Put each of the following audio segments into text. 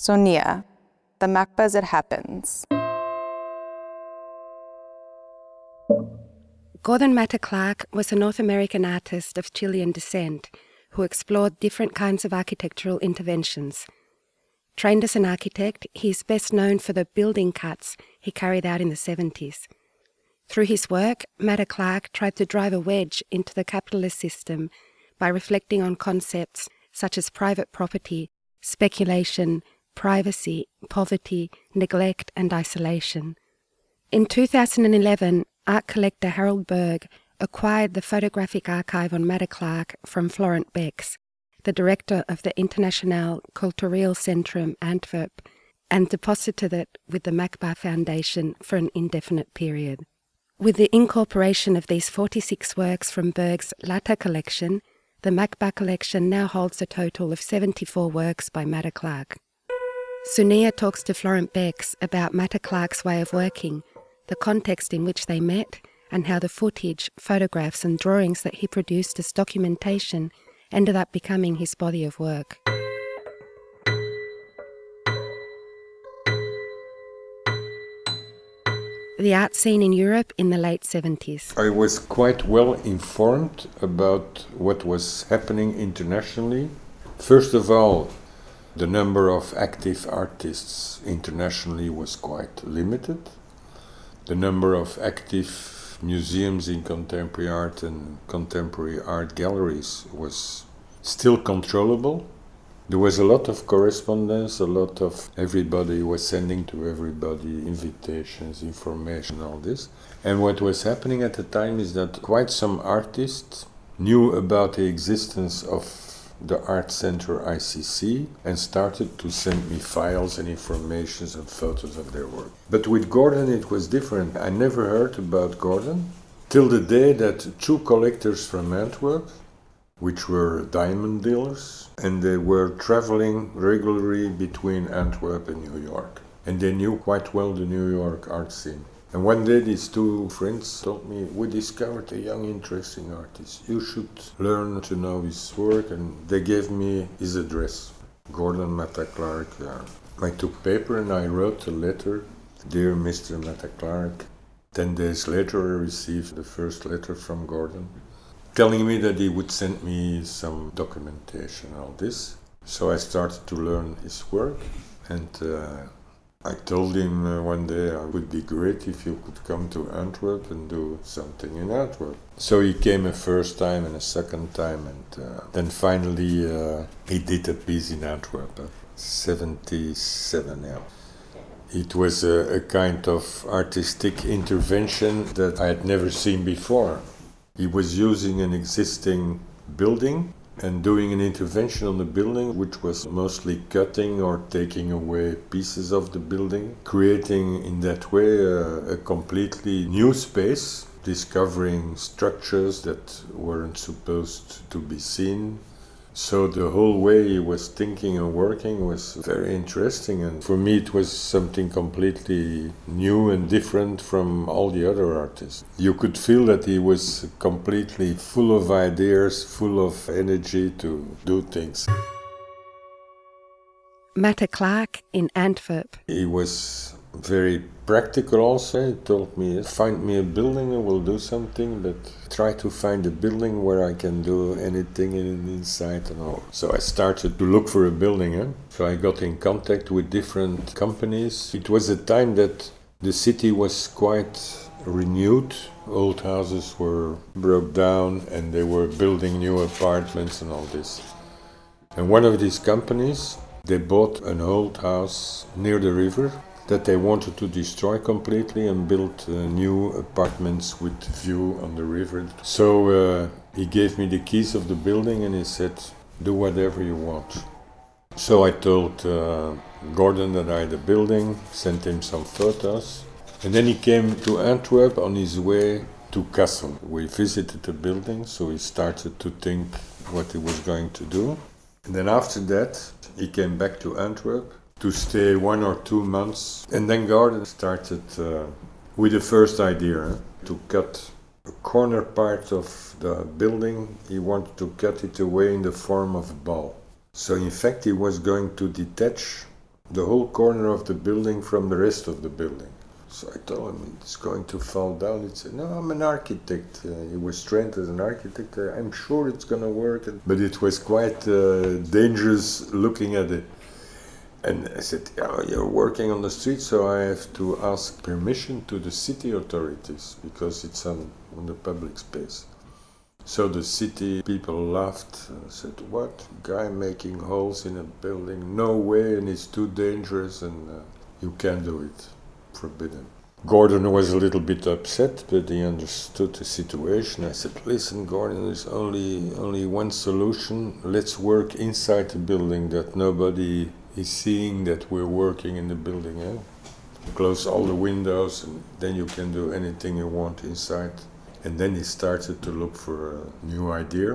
Sonia, the MACBA as it happens. Gordon Matta Clark was a North American artist of Chilean descent who explored different kinds of architectural interventions. Trained as an architect, he is best known for the building cuts he carried out in the 70s. Through his work, Matta Clark tried to drive a wedge into the capitalist system by reflecting on concepts such as private property, speculation, privacy, poverty, neglect, and isolation. In 2011, art collector Harold Berg acquired the photographic archive on Matta Clark from Florent Bex, the director of the Internationaal Cultureel Centrum Antwerp, and deposited it with the MACBA Foundation for an indefinite period. With the incorporation of these 46 works from Berg's latter collection, the MACBA collection now holds a total of 74 works by Matta Clark. Sonia talks to Florent Bex about Matta Clark's way of working, the context in which they met, and how the footage, photographs, and drawings that he produced as documentation ended up becoming his body of work. The art scene in Europe in the late 70s. I was quite well informed about what was happening internationally. First of all, the number of active artists internationally was quite limited. The number of active museums in contemporary art and contemporary art galleries was still controllable. There was a lot of correspondence, a lot of everybody was sending to everybody invitations, information, all this. And what was happening at the time is that quite some artists knew about the existence of the Art Center ICC and started to send me files and informations and photos of their work. But with Gordon it was different. I never heard about Gordon till the day that two collectors from Antwerp, which were diamond dealers, and they were traveling regularly between Antwerp and New York. And they knew quite well the New York art scene. And one day these two friends told me, we discovered a young interesting artist. You should learn to know his work and they gave me his address. Gordon Matta Clark. Uh, I took paper and I wrote a letter. Dear Mr. Matta Clark. Ten days later I received the first letter from Gordon telling me that he would send me some documentation all this. So I started to learn his work and uh, I told him uh, one day it would be great if you could come to Antwerp and do something in Antwerp. So he came a first time and a second time, and uh, then finally uh, he did a piece in Antwerp, uh, 77 now. It was a, a kind of artistic intervention that I had never seen before. He was using an existing building and doing an intervention on the building, which was mostly cutting or taking away pieces of the building, creating in that way a, a completely new space, discovering structures that weren't supposed to be seen, so the whole way he was thinking and working was very interesting, and for me it was something completely new and different from all the other artists. You could feel that he was completely full of ideas, full of energy to do things. Matta Clark in Antwerp. He was very practical also. He told me, find me a building and we'll do something, but try to find a building where I can do anything inside and all. So I started to look for a building. Eh? So I got in contact with different companies. It was a time that the city was quite renewed. Old houses were broke down and they were building new apartments and all this. And one of these companies, they bought an old house near the river that they wanted to destroy completely and build uh, new apartments with view on the river. So uh, he gave me the keys of the building and he said, "Do whatever you want." So I told uh, Gordon that I had a building, sent him some photos, and then he came to Antwerp on his way to Kassel. We visited the building, so he started to think what he was going to do. And then after that, he came back to Antwerp to stay one or two months. And then Gordon started uh, with the first idea to cut a corner part of the building. He wanted to cut it away in the form of a ball. So, in fact, he was going to detach the whole corner of the building from the rest of the building. So I told him it's going to fall down. He said, "No, I'm an architect." Uh, he was trained as an architect. I'm sure it's going to work. But it was quite uh, dangerous looking at it. And I said, oh, "You're working on the street, so I have to ask permission to the city authorities because it's on, on the public space." So the city people laughed and said, What? Guy making holes in a building? No way, and it's too dangerous, and uh, you can't do it forbidden. Gordon was a little bit upset, but he understood the situation. I said, "Listen, Gordon, there's only only one solution. Let's work inside the building that nobody is seeing that we're working in the building. Eh? Close all the windows, and then you can do anything you want inside." And then he started to look for a new idea.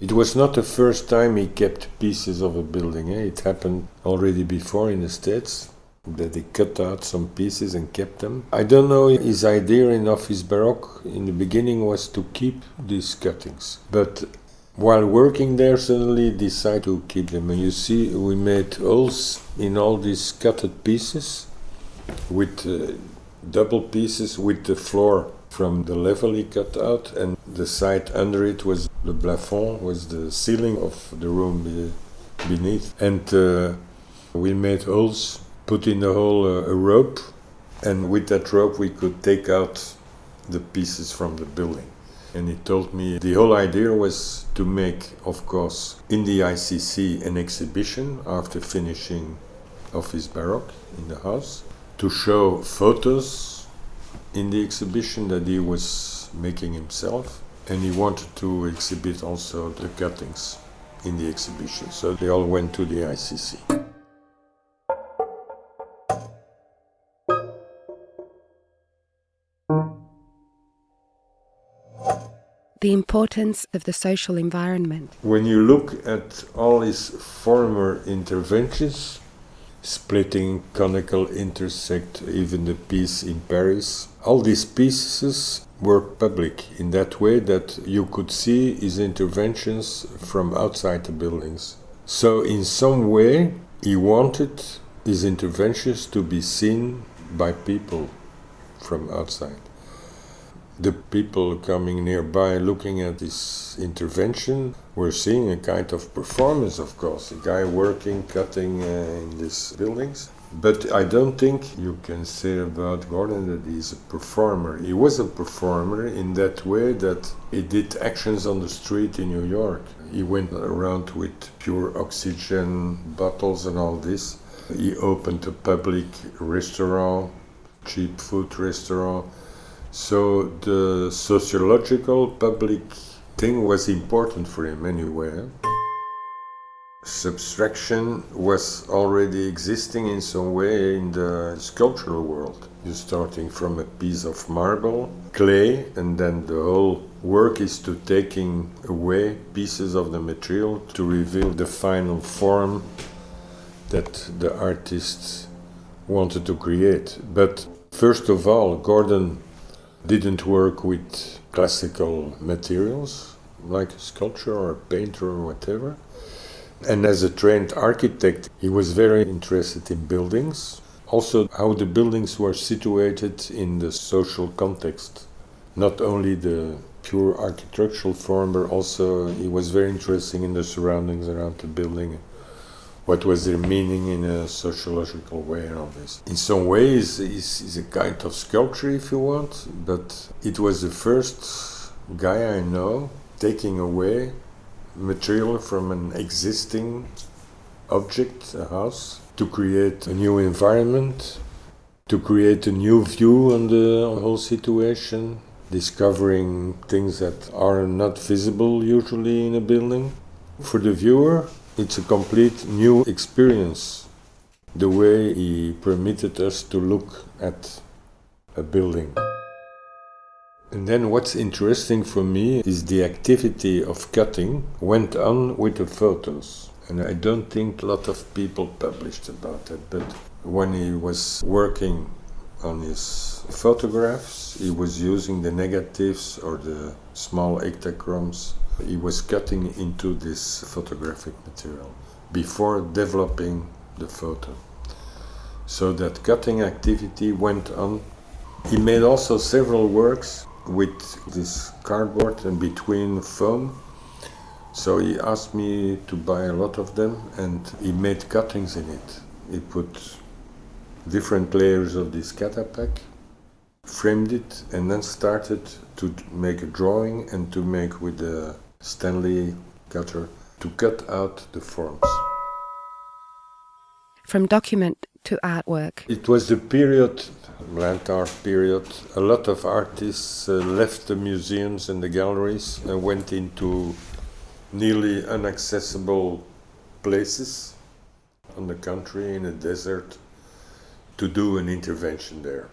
It was not the first time he kept pieces of a building. Eh? It happened already before in the States that he cut out some pieces and kept them. I don't know his idea in Office Baroque in the beginning was to keep these cuttings, but while working there suddenly decided to keep them. And you see, we made holes in all these cutted pieces with uh, double pieces with the floor from the level he cut out, and the side under it was the plafond, was the ceiling of the room beneath, and uh, we made holes put in the hole a, a rope, and with that rope we could take out the pieces from the building. And he told me the whole idea was to make, of course, in the ICC an exhibition after finishing Office Baroque in the house, to show photos in the exhibition that he was making himself, and he wanted to exhibit also the cuttings in the exhibition. So they all went to the ICC. The importance of the social environment. When you look at all his former interventions, splitting, conical, intersect, even the piece in Paris, all these pieces were public in that way that you could see his interventions from outside the buildings. So, in some way, he wanted his interventions to be seen by people from outside the people coming nearby looking at this intervention were seeing a kind of performance, of course, a guy working, cutting uh, in these buildings. But I don't think you can say about Gordon that he's a performer. He was a performer in that way that he did actions on the street in New York. He went around with pure oxygen bottles and all this. He opened a public restaurant, cheap food restaurant so the sociological public thing was important for him anyway. Subtraction was already existing in some way in the sculptural world. You're starting from a piece of marble, clay, and then the whole work is to taking away pieces of the material to reveal the final form that the artist wanted to create. But first of all, Gordon didn't work with classical materials like a sculpture or a painter or whatever. And as a trained architect, he was very interested in buildings, also how the buildings were situated in the social context. Not only the pure architectural form, but also he was very interested in the surroundings around the building what was their meaning in a sociological way and all this. In some ways, it's, it's a kind of sculpture, if you want, but it was the first guy I know taking away material from an existing object, a house, to create a new environment, to create a new view on the whole situation, discovering things that are not visible usually in a building. For the viewer, it's a complete new experience, the way he permitted us to look at a building. And then what's interesting for me is the activity of cutting went on with the photos. And I don't think a lot of people published about it, but when he was working on his photographs, he was using the negatives or the small ektachromes he was cutting into this photographic material before developing the photo. So that cutting activity went on. He made also several works with this cardboard and between foam. So he asked me to buy a lot of them and he made cuttings in it. He put different layers of this catapac, framed it, and then started to make a drawing and to make with the Stanley cutter to cut out the forms. From document to artwork. It was the period, land art period. A lot of artists uh, left the museums and the galleries and went into nearly inaccessible places on the country in a desert to do an intervention there,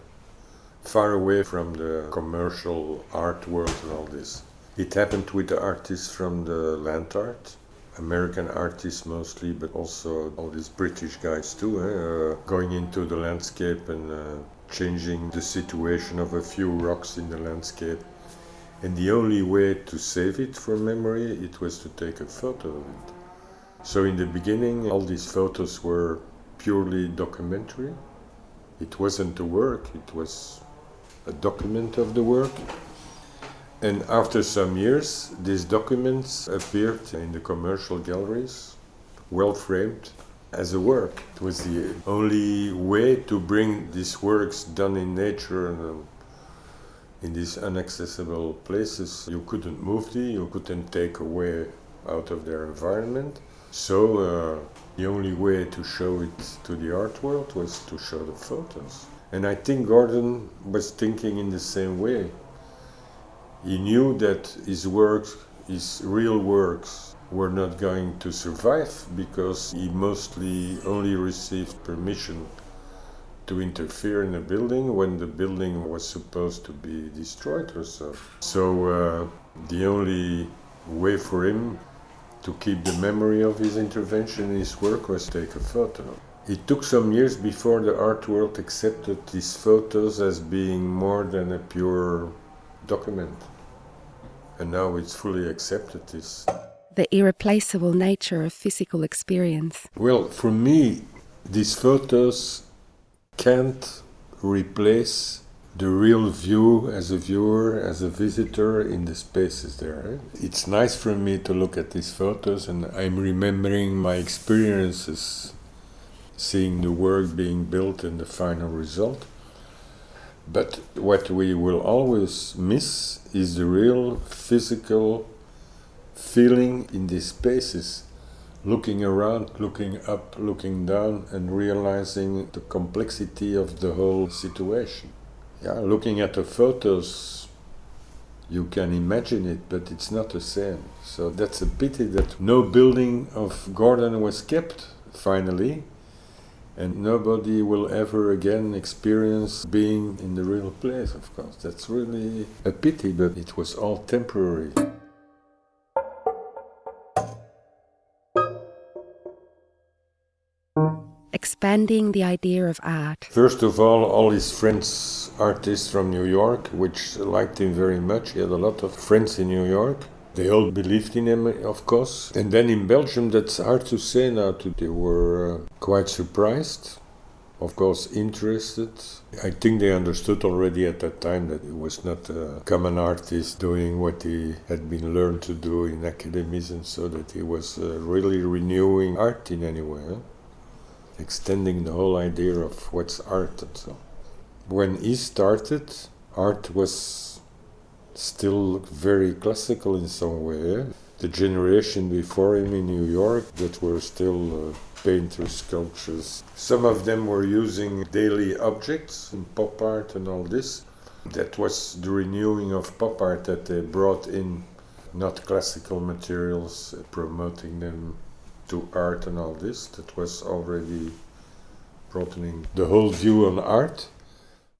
far away from the commercial art world and all this. It happened with the artists from the land art, American artists mostly, but also all these British guys too, eh? uh, going into the landscape and uh, changing the situation of a few rocks in the landscape. And the only way to save it for memory, it was to take a photo of it. So in the beginning, all these photos were purely documentary. It wasn't a work, it was a document of the work. And after some years, these documents appeared in the commercial galleries, well framed, as a work. It was the only way to bring these works done in nature and um, in these inaccessible places. You couldn't move them, you couldn't take away out of their environment. So uh, the only way to show it to the art world was to show the photos. And I think Gordon was thinking in the same way. He knew that his works, his real works, were not going to survive because he mostly only received permission to interfere in a building when the building was supposed to be destroyed or so. So uh, the only way for him to keep the memory of his intervention in his work was to take a photo. It took some years before the art world accepted these photos as being more than a pure document. And now it's fully accepted this. The irreplaceable nature of physical experience. Well, for me, these photos can't replace the real view as a viewer, as a visitor in the spaces there. It's nice for me to look at these photos and I'm remembering my experiences seeing the work being built and the final result. But what we will always miss is the real physical feeling in these spaces, looking around, looking up, looking down, and realizing the complexity of the whole situation. Yeah, looking at the photos, you can imagine it, but it's not the same. So that's a pity that no building of Gordon was kept finally and nobody will ever again experience being in the real place, of course. That's really a pity, but it was all temporary. Expanding the idea of art. First of all, all his friends, artists from New York, which liked him very much. He had a lot of friends in New York. They all believed in him, of course. And then in Belgium, that's hard to say now. They were uh, quite surprised, of course, interested. I think they understood already at that time that it was not a common artist doing what he had been learned to do in academies, and so that he was uh, really renewing art in any way, extending the whole idea of what's art and so. When he started, art was still look very classical in some way. The generation before him in New York that were still uh, painters, sculptors. Some of them were using daily objects in pop art and all this. That was the renewing of pop art that they brought in, not classical materials, uh, promoting them to art and all this. That was already broadening the whole view on art.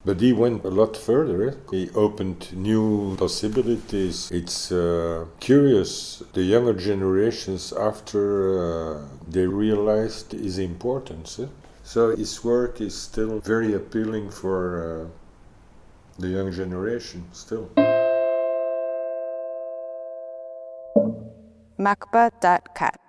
But he went a lot further. He opened new possibilities. It's uh, curious, the younger generations, after uh, they realized his importance. Eh? So his work is still very appealing for uh, the young generation, still. macba.cat